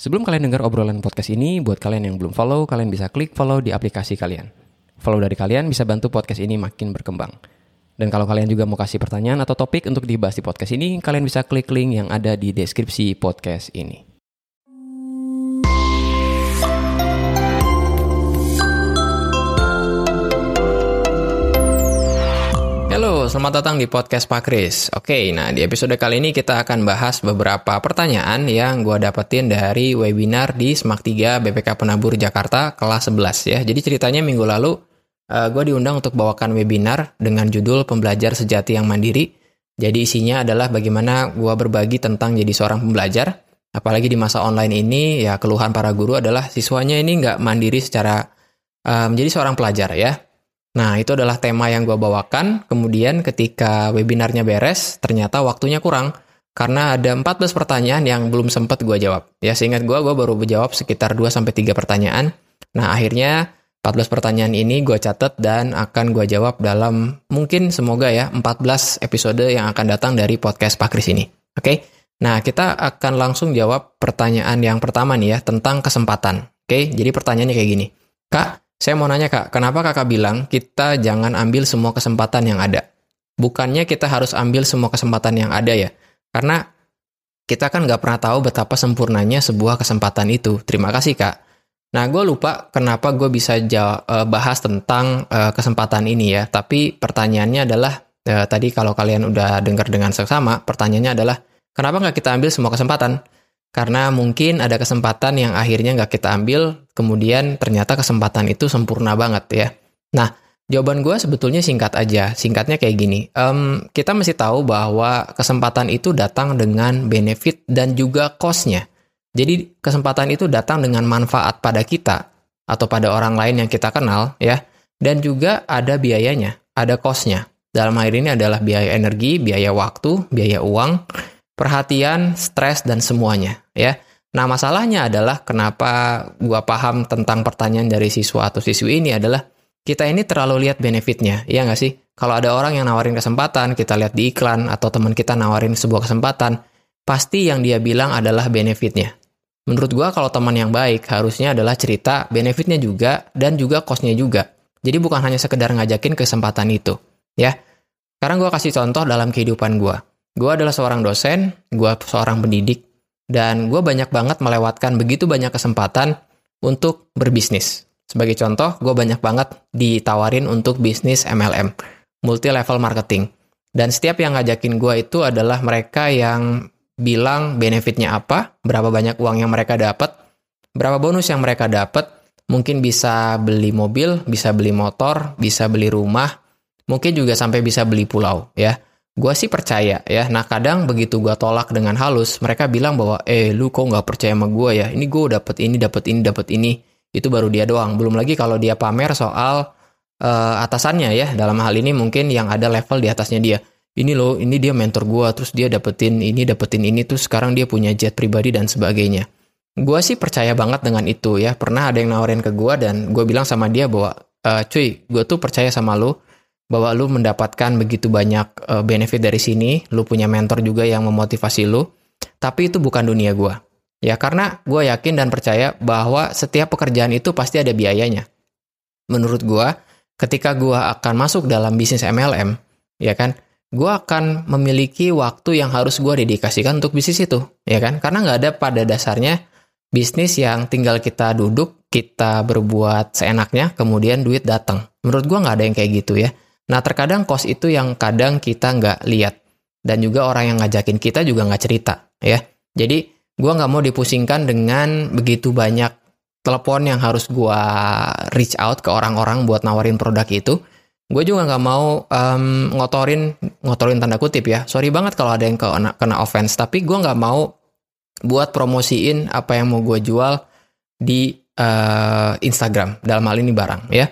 Sebelum kalian dengar obrolan podcast ini, buat kalian yang belum follow, kalian bisa klik follow di aplikasi kalian. Follow dari kalian bisa bantu podcast ini makin berkembang. Dan kalau kalian juga mau kasih pertanyaan atau topik untuk dibahas di podcast ini, kalian bisa klik link yang ada di deskripsi podcast ini. Selamat datang di podcast Pak Kris. Oke, nah di episode kali ini kita akan bahas beberapa pertanyaan yang gue dapetin dari webinar di SMAK 3 BPK Penabur Jakarta kelas 11 ya. Jadi ceritanya minggu lalu uh, eh, gue diundang untuk bawakan webinar dengan judul Pembelajar Sejati yang Mandiri. Jadi isinya adalah bagaimana gue berbagi tentang jadi seorang pembelajar. Apalagi di masa online ini, ya keluhan para guru adalah siswanya ini nggak mandiri secara uh, menjadi seorang pelajar ya Nah, itu adalah tema yang gue bawakan. Kemudian ketika webinarnya beres, ternyata waktunya kurang. Karena ada 14 pertanyaan yang belum sempat gue jawab. Ya, seingat gue, gue baru menjawab sekitar 2-3 pertanyaan. Nah, akhirnya 14 pertanyaan ini gue catat dan akan gue jawab dalam mungkin semoga ya 14 episode yang akan datang dari podcast Pak Kris ini. Oke, nah kita akan langsung jawab pertanyaan yang pertama nih ya tentang kesempatan. Oke, jadi pertanyaannya kayak gini. Kak, saya mau nanya kak, kenapa kakak bilang kita jangan ambil semua kesempatan yang ada? Bukannya kita harus ambil semua kesempatan yang ada ya? Karena kita kan nggak pernah tahu betapa sempurnanya sebuah kesempatan itu. Terima kasih kak. Nah, gue lupa kenapa gue bisa jawab, uh, bahas tentang uh, kesempatan ini ya. Tapi pertanyaannya adalah, uh, tadi kalau kalian udah dengar dengan seksama, pertanyaannya adalah, kenapa nggak kita ambil semua kesempatan? Karena mungkin ada kesempatan yang akhirnya nggak kita ambil, kemudian ternyata kesempatan itu sempurna banget ya. Nah, jawaban gue sebetulnya singkat aja. Singkatnya kayak gini, um, kita mesti tahu bahwa kesempatan itu datang dengan benefit dan juga cost-nya. Jadi kesempatan itu datang dengan manfaat pada kita atau pada orang lain yang kita kenal ya. Dan juga ada biayanya, ada cost-nya. Dalam hal ini adalah biaya energi, biaya waktu, biaya uang, perhatian, stres, dan semuanya, ya. Nah, masalahnya adalah kenapa gua paham tentang pertanyaan dari siswa atau siswi ini adalah kita ini terlalu lihat benefitnya, ya nggak sih? Kalau ada orang yang nawarin kesempatan, kita lihat di iklan, atau teman kita nawarin sebuah kesempatan, pasti yang dia bilang adalah benefitnya. Menurut gua kalau teman yang baik harusnya adalah cerita benefitnya juga dan juga costnya juga. Jadi bukan hanya sekedar ngajakin kesempatan itu, ya. Sekarang gua kasih contoh dalam kehidupan gua. Gue adalah seorang dosen, gue seorang pendidik, dan gue banyak banget melewatkan begitu banyak kesempatan untuk berbisnis. Sebagai contoh, gue banyak banget ditawarin untuk bisnis MLM, multi level marketing. Dan setiap yang ngajakin gue itu adalah mereka yang bilang benefitnya apa, berapa banyak uang yang mereka dapat, berapa bonus yang mereka dapat, mungkin bisa beli mobil, bisa beli motor, bisa beli rumah, mungkin juga sampai bisa beli pulau, ya. Gue sih percaya ya. Nah kadang begitu gue tolak dengan halus, mereka bilang bahwa, eh lu kok nggak percaya sama gue ya? Ini gue dapet ini, dapet ini, dapet ini. Itu baru dia doang. Belum lagi kalau dia pamer soal uh, atasannya ya. Dalam hal ini mungkin yang ada level di atasnya dia. Ini loh, ini dia mentor gue, terus dia dapetin ini, dapetin ini, terus sekarang dia punya jet pribadi dan sebagainya. Gue sih percaya banget dengan itu ya. Pernah ada yang nawarin ke gue dan gue bilang sama dia bahwa, e, cuy, gue tuh percaya sama lu bahwa lu mendapatkan begitu banyak uh, benefit dari sini, lu punya mentor juga yang memotivasi lu, tapi itu bukan dunia gua. Ya karena gue yakin dan percaya bahwa setiap pekerjaan itu pasti ada biayanya. Menurut gua, ketika gua akan masuk dalam bisnis MLM, ya kan, gua akan memiliki waktu yang harus gua dedikasikan untuk bisnis itu, ya kan? Karena nggak ada pada dasarnya bisnis yang tinggal kita duduk, kita berbuat seenaknya, kemudian duit datang. Menurut gua nggak ada yang kayak gitu ya. Nah, terkadang kos itu yang kadang kita nggak lihat. Dan juga orang yang ngajakin kita juga nggak cerita, ya. Jadi, gue nggak mau dipusingkan dengan begitu banyak telepon yang harus gue reach out ke orang-orang buat nawarin produk itu. Gue juga nggak mau um, ngotorin, ngotorin tanda kutip ya. Sorry banget kalau ada yang kena, kena offense, tapi gue nggak mau buat promosiin apa yang mau gue jual di uh, Instagram. Dalam hal ini barang, ya.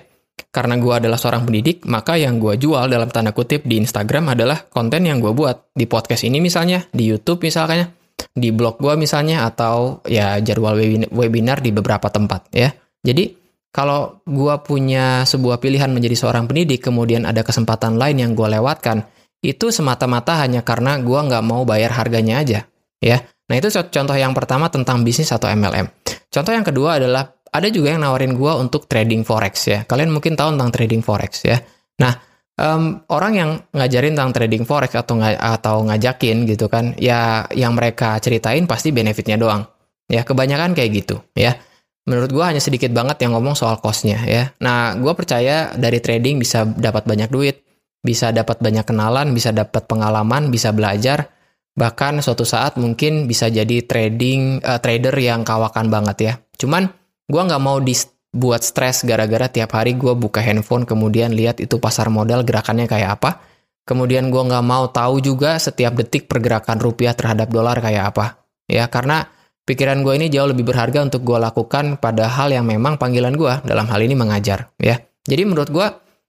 Karena gue adalah seorang pendidik, maka yang gue jual dalam tanda kutip di Instagram adalah konten yang gue buat. Di podcast ini misalnya, di YouTube misalnya, di blog gue misalnya, atau ya jadwal webinar di beberapa tempat ya. Jadi kalau gue punya sebuah pilihan menjadi seorang pendidik, kemudian ada kesempatan lain yang gue lewatkan, itu semata-mata hanya karena gue nggak mau bayar harganya aja. ya. Nah, itu contoh yang pertama tentang bisnis atau MLM. Contoh yang kedua adalah ada juga yang nawarin gue untuk trading forex ya. Kalian mungkin tahu tentang trading forex ya. Nah, um, orang yang ngajarin tentang trading forex atau ng atau ngajakin gitu kan, ya yang mereka ceritain pasti benefitnya doang. Ya, kebanyakan kayak gitu ya. Menurut gue hanya sedikit banget yang ngomong soal costnya ya. Nah, gue percaya dari trading bisa dapat banyak duit, bisa dapat banyak kenalan, bisa dapat pengalaman, bisa belajar, bahkan suatu saat mungkin bisa jadi trading uh, trader yang kawakan banget ya. Cuman gue nggak mau dibuat stres gara-gara tiap hari gue buka handphone kemudian lihat itu pasar modal gerakannya kayak apa. Kemudian gue nggak mau tahu juga setiap detik pergerakan rupiah terhadap dolar kayak apa. Ya karena pikiran gue ini jauh lebih berharga untuk gue lakukan pada hal yang memang panggilan gue dalam hal ini mengajar. Ya jadi menurut gue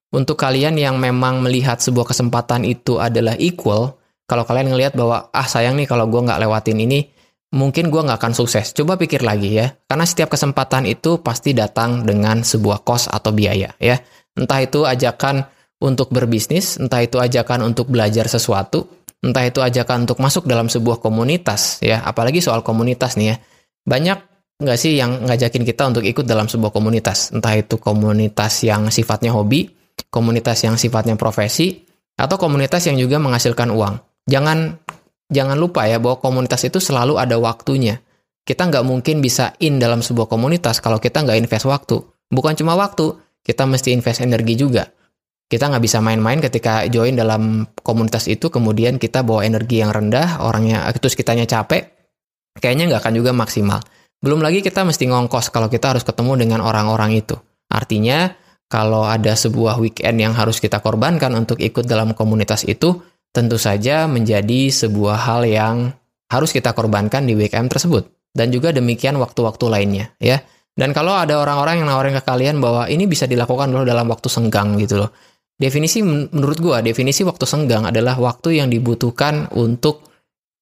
untuk kalian yang memang melihat sebuah kesempatan itu adalah equal, kalau kalian ngelihat bahwa ah sayang nih kalau gue nggak lewatin ini, mungkin gue nggak akan sukses. Coba pikir lagi ya, karena setiap kesempatan itu pasti datang dengan sebuah cost atau biaya ya. Entah itu ajakan untuk berbisnis, entah itu ajakan untuk belajar sesuatu, entah itu ajakan untuk masuk dalam sebuah komunitas ya. Apalagi soal komunitas nih ya, banyak nggak sih yang ngajakin kita untuk ikut dalam sebuah komunitas, entah itu komunitas yang sifatnya hobi, komunitas yang sifatnya profesi, atau komunitas yang juga menghasilkan uang jangan jangan lupa ya bahwa komunitas itu selalu ada waktunya. Kita nggak mungkin bisa in dalam sebuah komunitas kalau kita nggak invest waktu. Bukan cuma waktu, kita mesti invest energi juga. Kita nggak bisa main-main ketika join dalam komunitas itu, kemudian kita bawa energi yang rendah, orangnya terus kitanya capek, kayaknya nggak akan juga maksimal. Belum lagi kita mesti ngongkos kalau kita harus ketemu dengan orang-orang itu. Artinya, kalau ada sebuah weekend yang harus kita korbankan untuk ikut dalam komunitas itu, tentu saja menjadi sebuah hal yang harus kita korbankan di WKM tersebut. Dan juga demikian waktu-waktu lainnya, ya. Dan kalau ada orang-orang yang nawarin ke kalian bahwa ini bisa dilakukan loh dalam waktu senggang gitu loh. Definisi menurut gua, definisi waktu senggang adalah waktu yang dibutuhkan untuk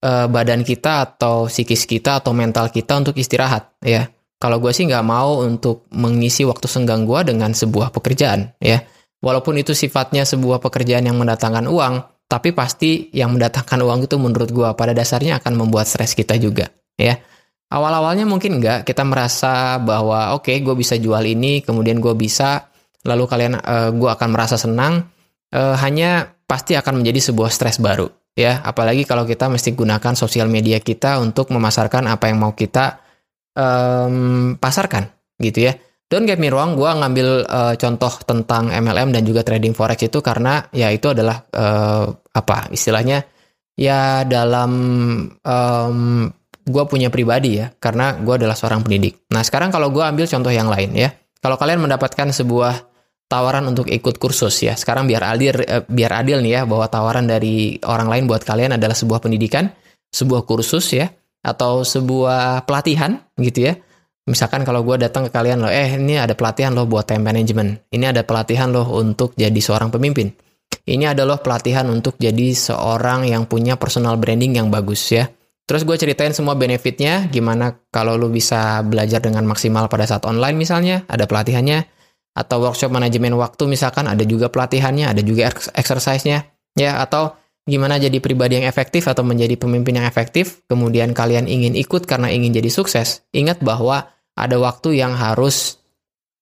uh, badan kita atau psikis kita atau mental kita untuk istirahat, ya. Kalau gue sih nggak mau untuk mengisi waktu senggang gue dengan sebuah pekerjaan, ya. Walaupun itu sifatnya sebuah pekerjaan yang mendatangkan uang, tapi pasti yang mendatangkan uang itu menurut gue pada dasarnya akan membuat stres kita juga ya. Awal-awalnya mungkin enggak kita merasa bahwa oke okay, gue bisa jual ini kemudian gue bisa lalu kalian uh, eh, gue akan merasa senang. Uh, hanya pasti akan menjadi sebuah stres baru ya. Apalagi kalau kita mesti gunakan sosial media kita untuk memasarkan apa yang mau kita um, pasarkan gitu ya Don't get me wrong, gue ngambil uh, contoh tentang MLM dan juga trading forex itu karena ya itu adalah uh, apa istilahnya ya dalam um, gue punya pribadi ya karena gue adalah seorang pendidik. Nah sekarang kalau gue ambil contoh yang lain ya, kalau kalian mendapatkan sebuah tawaran untuk ikut kursus ya, sekarang biar adil uh, biar adil nih ya bahwa tawaran dari orang lain buat kalian adalah sebuah pendidikan, sebuah kursus ya, atau sebuah pelatihan gitu ya Misalkan kalau gue datang ke kalian loh, eh ini ada pelatihan loh buat time management. Ini ada pelatihan loh untuk jadi seorang pemimpin. Ini adalah pelatihan untuk jadi seorang yang punya personal branding yang bagus ya. Terus gue ceritain semua benefitnya, gimana kalau lu bisa belajar dengan maksimal pada saat online misalnya, ada pelatihannya. Atau workshop manajemen waktu misalkan, ada juga pelatihannya, ada juga exercise-nya. Ya, atau gimana jadi pribadi yang efektif atau menjadi pemimpin yang efektif, kemudian kalian ingin ikut karena ingin jadi sukses. Ingat bahwa ada waktu yang harus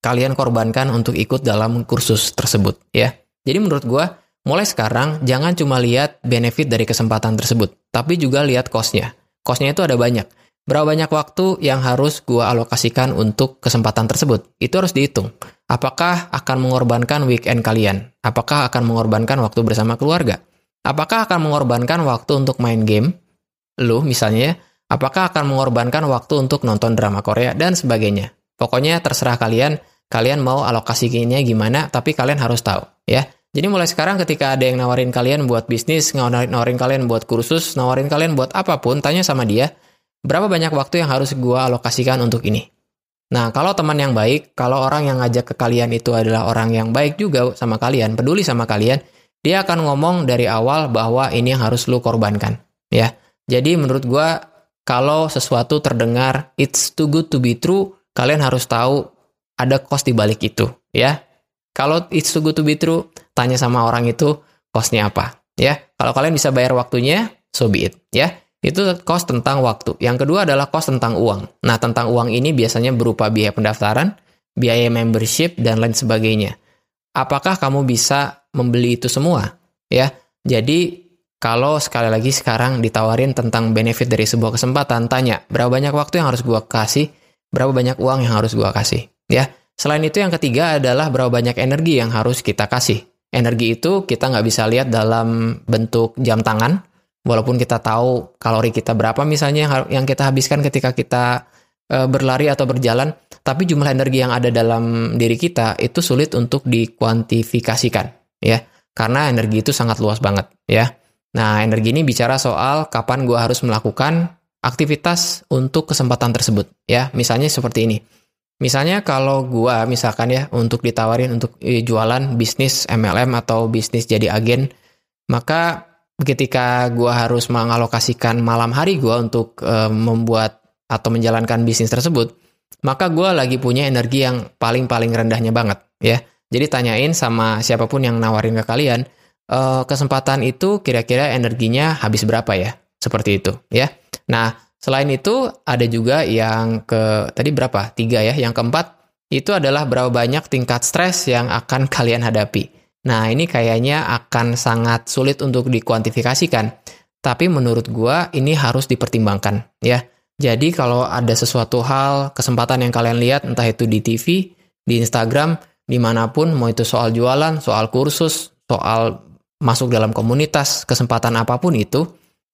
kalian korbankan untuk ikut dalam kursus tersebut ya. Jadi menurut gue, mulai sekarang jangan cuma lihat benefit dari kesempatan tersebut, tapi juga lihat cost-nya. Cost-nya itu ada banyak. Berapa banyak waktu yang harus gue alokasikan untuk kesempatan tersebut? Itu harus dihitung. Apakah akan mengorbankan weekend kalian? Apakah akan mengorbankan waktu bersama keluarga? Apakah akan mengorbankan waktu untuk main game? Lu misalnya Apakah akan mengorbankan waktu untuk nonton drama Korea dan sebagainya? Pokoknya terserah kalian, kalian mau alokasinya gimana, tapi kalian harus tahu ya. Jadi mulai sekarang ketika ada yang nawarin kalian buat bisnis, nawarin, nawarin kalian buat kursus, nawarin kalian buat apa pun, tanya sama dia, berapa banyak waktu yang harus gua alokasikan untuk ini? Nah, kalau teman yang baik, kalau orang yang ngajak ke kalian itu adalah orang yang baik juga sama kalian, peduli sama kalian, dia akan ngomong dari awal bahwa ini yang harus lu korbankan, ya. Jadi menurut gua kalau sesuatu terdengar it's too good to be true, kalian harus tahu ada cost di balik itu, ya. Kalau it's too good to be true, tanya sama orang itu costnya apa, ya. Kalau kalian bisa bayar waktunya, so be it, ya. Itu cost tentang waktu. Yang kedua adalah cost tentang uang. Nah, tentang uang ini biasanya berupa biaya pendaftaran, biaya membership, dan lain sebagainya. Apakah kamu bisa membeli itu semua? Ya, jadi kalau sekali lagi sekarang ditawarin tentang benefit dari sebuah kesempatan, tanya berapa banyak waktu yang harus gua kasih, berapa banyak uang yang harus gua kasih. Ya, selain itu yang ketiga adalah berapa banyak energi yang harus kita kasih. Energi itu kita nggak bisa lihat dalam bentuk jam tangan, walaupun kita tahu kalori kita berapa misalnya yang kita habiskan ketika kita e, berlari atau berjalan, tapi jumlah energi yang ada dalam diri kita itu sulit untuk dikuantifikasikan, ya, karena energi itu sangat luas banget, ya. Nah, energi ini bicara soal kapan gue harus melakukan aktivitas untuk kesempatan tersebut, ya. Misalnya seperti ini Misalnya kalau gua misalkan ya untuk ditawarin untuk eh, jualan bisnis MLM atau bisnis jadi agen, maka ketika gua harus mengalokasikan malam hari gua untuk e, membuat atau menjalankan bisnis tersebut, maka gua lagi punya energi yang paling-paling rendahnya banget ya. Jadi tanyain sama siapa pun yang nawarin ke kalian, e, kesempatan itu kira-kira energinya habis berapa ya? Seperti itu ya. Nah, Selain itu, ada juga yang ke tadi berapa? Tiga ya. Yang keempat itu adalah berapa banyak tingkat stres yang akan kalian hadapi. Nah, ini kayaknya akan sangat sulit untuk dikuantifikasikan. Tapi menurut gua ini harus dipertimbangkan ya. Jadi kalau ada sesuatu hal, kesempatan yang kalian lihat, entah itu di TV, di Instagram, di mana pun, mau itu soal jualan, soal kursus, soal masuk dalam komunitas, kesempatan apa pun itu,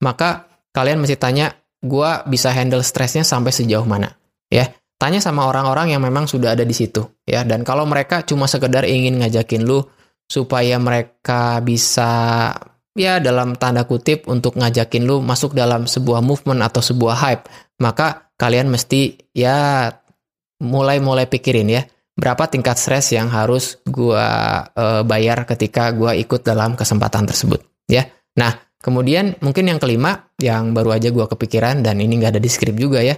maka kalian mesti tanya, gue bisa handle stresnya sampai sejauh mana? Ya tanya sama orang-orang yang memang sudah ada di situ ya. Dan kalau mereka cuma sekedar ingin ngajakin lu supaya mereka bisa ya dalam tanda kutip untuk ngajakin lu masuk dalam sebuah movement atau sebuah hype maka kalian mesti ya mulai-mulai pikirin ya berapa tingkat stres yang harus gua uh, bayar ketika gua ikut dalam kesempatan tersebut ya nah Kemudian mungkin yang kelima yang baru aja gue kepikiran dan ini nggak ada di skrip juga ya.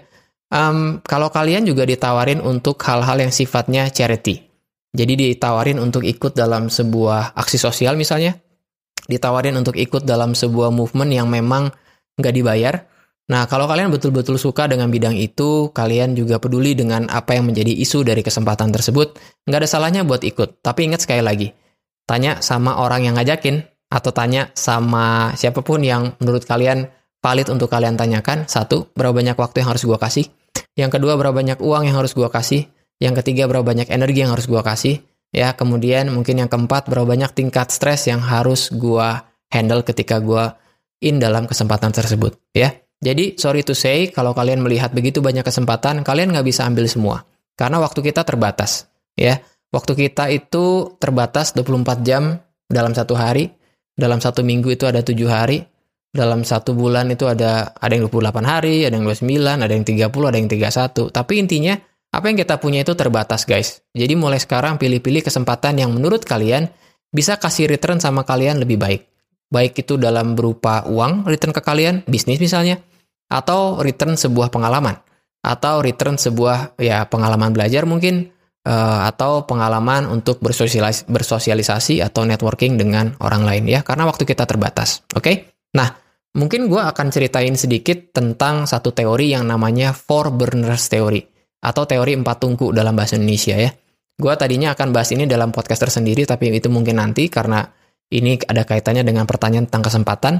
Um, kalau kalian juga ditawarin untuk hal-hal yang sifatnya charity. Jadi ditawarin untuk ikut dalam sebuah aksi sosial misalnya. Ditawarin untuk ikut dalam sebuah movement yang memang nggak dibayar. Nah, kalau kalian betul-betul suka dengan bidang itu, kalian juga peduli dengan apa yang menjadi isu dari kesempatan tersebut, nggak ada salahnya buat ikut. Tapi ingat sekali lagi, tanya sama orang yang ngajakin, atau tanya sama siapa pun yang menurut kalian valid untuk kalian tanyakan. Satu, berapa banyak waktu yang harus gue kasih. Yang kedua, berapa banyak uang yang harus gue kasih. Yang ketiga, berapa banyak energi yang harus gue kasih. Ya, kemudian mungkin yang keempat, berapa banyak tingkat stres yang harus gue handle ketika gue in dalam kesempatan tersebut. Ya, jadi sorry to say, kalau kalian melihat begitu banyak kesempatan, kalian nggak bisa ambil semua. Karena waktu kita terbatas. Ya, waktu kita itu terbatas 24 jam dalam satu hari dalam satu minggu itu ada tujuh hari, dalam satu bulan itu ada ada yang 28 hari, ada yang 29, ada yang 30, ada yang 31. Tapi intinya apa yang kita punya itu terbatas, guys. Jadi mulai sekarang pilih-pilih kesempatan yang menurut kalian bisa kasih return sama kalian lebih baik. Baik itu dalam berupa uang return ke kalian, bisnis misalnya, atau return sebuah pengalaman, atau return sebuah ya pengalaman belajar mungkin, uh, atau pengalaman untuk bersosialis bersosialisasi atau networking dengan orang lain ya karena waktu kita terbatas oke? Okay? nah mungkin gue akan ceritain sedikit tentang satu teori yang namanya four burners theory atau teori empat tungku dalam bahasa Indonesia ya. Gue tadinya akan bahas ini dalam podcast tersendiri tapi itu mungkin nanti karena ini ada kaitannya dengan pertanyaan tentang kesempatan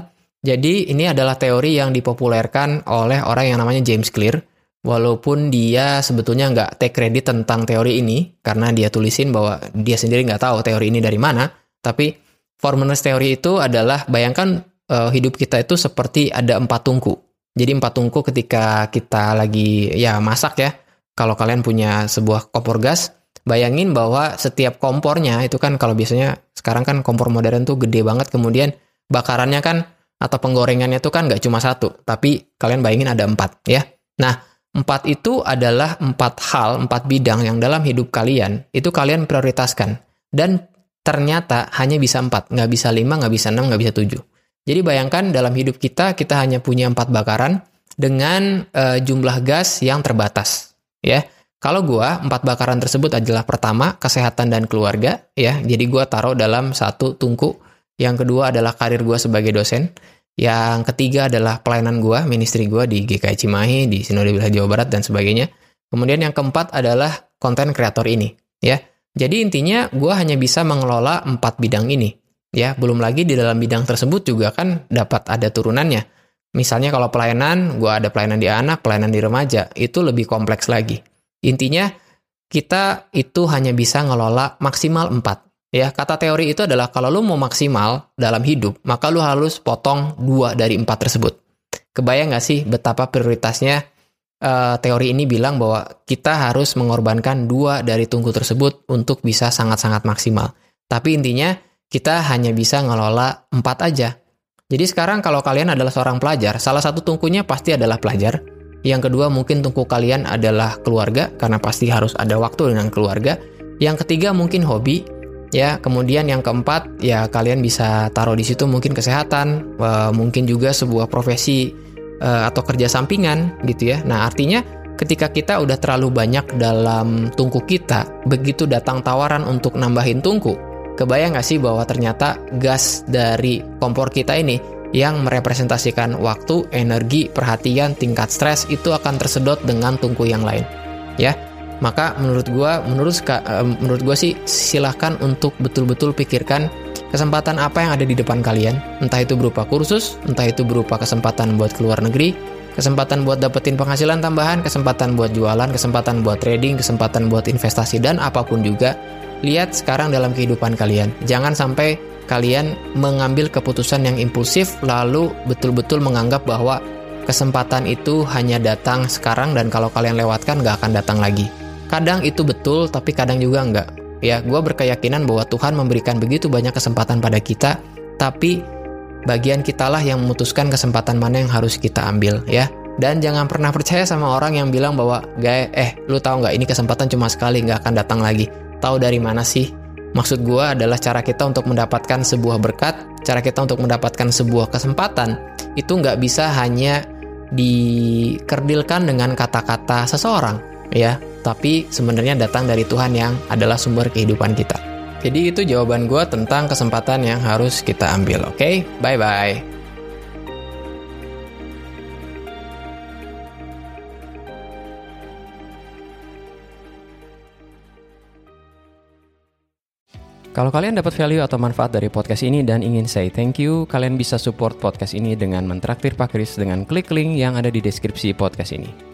jadi ini adalah teori yang dipopulerkan oleh orang yang namanya James Clear. Walaupun dia sebetulnya nggak take credit tentang teori ini karena dia tulisin bahwa dia sendiri nggak tahu teori ini dari mana tapi Forman's teori itu adalah bayangkan uh, hidup kita itu seperti ada empat tungku. Jadi empat tungku ketika kita lagi ya masak ya kalau kalian punya sebuah kompor gas bayangin bahwa setiap kompornya itu kan kalau biasanya sekarang kan kompor modern tuh gede banget kemudian bakarannya kan atau penggorengannya itu kan nggak cuma satu tapi kalian bayangin ada empat ya nah Empat itu adalah empat hal, empat bidang yang dalam hidup kalian itu kalian prioritaskan. Dan ternyata hanya bisa empat, nggak bisa lima, nggak bisa enam, nggak bisa tujuh. Jadi bayangkan dalam hidup kita, kita hanya punya empat bakaran dengan uh, jumlah gas yang terbatas. Ya, kalau gua empat bakaran tersebut adalah pertama kesehatan dan keluarga, ya. Jadi gua taruh dalam satu tungku. Yang kedua adalah karir gua sebagai dosen. Yang ketiga adalah pelayanan gue, ministry gue di GKI Cimahi, di Sinode Wilayah Jawa Barat, dan sebagainya. Kemudian yang keempat adalah konten kreator ini. ya. Jadi intinya gue hanya bisa mengelola empat bidang ini. ya. Belum lagi di dalam bidang tersebut juga kan dapat ada turunannya. Misalnya kalau pelayanan, gue ada pelayanan di anak, pelayanan di remaja, itu lebih kompleks lagi. Intinya, kita itu hanya bisa ngelola maksimal empat. Ya, kata teori itu adalah kalau lu mau maksimal dalam hidup, maka lu harus potong dua dari empat tersebut. Kebayang nggak sih betapa prioritasnya uh, teori ini bilang bahwa kita harus mengorbankan dua dari tungku tersebut untuk bisa sangat-sangat maksimal. Tapi intinya kita hanya bisa ngelola empat aja. Jadi sekarang kalau kalian adalah seorang pelajar, salah satu tungkunya pasti adalah pelajar. Yang kedua mungkin tungku kalian adalah keluarga, karena pasti harus ada waktu dengan keluarga. Yang ketiga mungkin hobi, ya kemudian yang keempat ya kalian bisa taruh di situ mungkin kesehatan uh, mungkin juga sebuah profesi uh, atau kerja sampingan gitu ya nah artinya ketika kita udah terlalu banyak dalam tungku kita begitu datang tawaran untuk nambahin tungku kebayang nggak sih bahwa ternyata gas dari kompor kita ini yang merepresentasikan waktu, energi, perhatian, tingkat stres itu akan tersedot dengan tungku yang lain. Ya, maka menurut gua menurut uh, menurut gua sih silahkan untuk betul-betul pikirkan kesempatan apa yang ada di depan kalian entah itu berupa kursus entah itu berupa kesempatan buat keluar negeri kesempatan buat dapetin penghasilan tambahan kesempatan buat jualan kesempatan buat trading kesempatan buat investasi dan apa pun juga lihat sekarang dalam kehidupan kalian jangan sampai kalian mengambil keputusan yang impulsif lalu betul-betul menganggap bahwa kesempatan itu hanya datang sekarang dan kalau kalian lewatkan nggak akan datang lagi. Kadang itu betul, tapi kadang juga enggak. Ya, gue berkeyakinan bahwa Tuhan memberikan begitu banyak kesempatan pada kita, tapi bagian kitalah yang memutuskan kesempatan mana yang harus kita ambil, ya. Dan jangan pernah percaya sama orang yang bilang bahwa, gaya, eh, lu tahu nggak ini kesempatan cuma sekali, nggak akan datang lagi. Tahu dari mana sih? Maksud gue adalah cara kita untuk mendapatkan sebuah berkat, cara kita untuk mendapatkan sebuah kesempatan, itu nggak bisa hanya dikerdilkan dengan kata-kata seseorang, ya tapi sebenarnya datang dari Tuhan yang adalah sumber kehidupan kita. Jadi itu jawaban gue tentang kesempatan yang harus kita ambil, oke? Okay? Bye-bye. Kalau kalian dapat value atau manfaat dari podcast ini dan ingin say thank you, kalian bisa support podcast ini dengan mentraktir Pak Kris dengan klik link yang ada di deskripsi podcast ini.